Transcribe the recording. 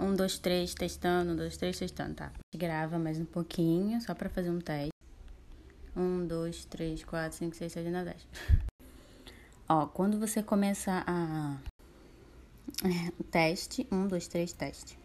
Um, dois, três, testando. Um, dois, três, testando. Tá. Grava mais um pouquinho, só pra fazer um teste. Um, dois, três, quatro, cinco, seis, sete, nove, dez. Ó, quando você começa a. É, teste. Um, dois, três, teste.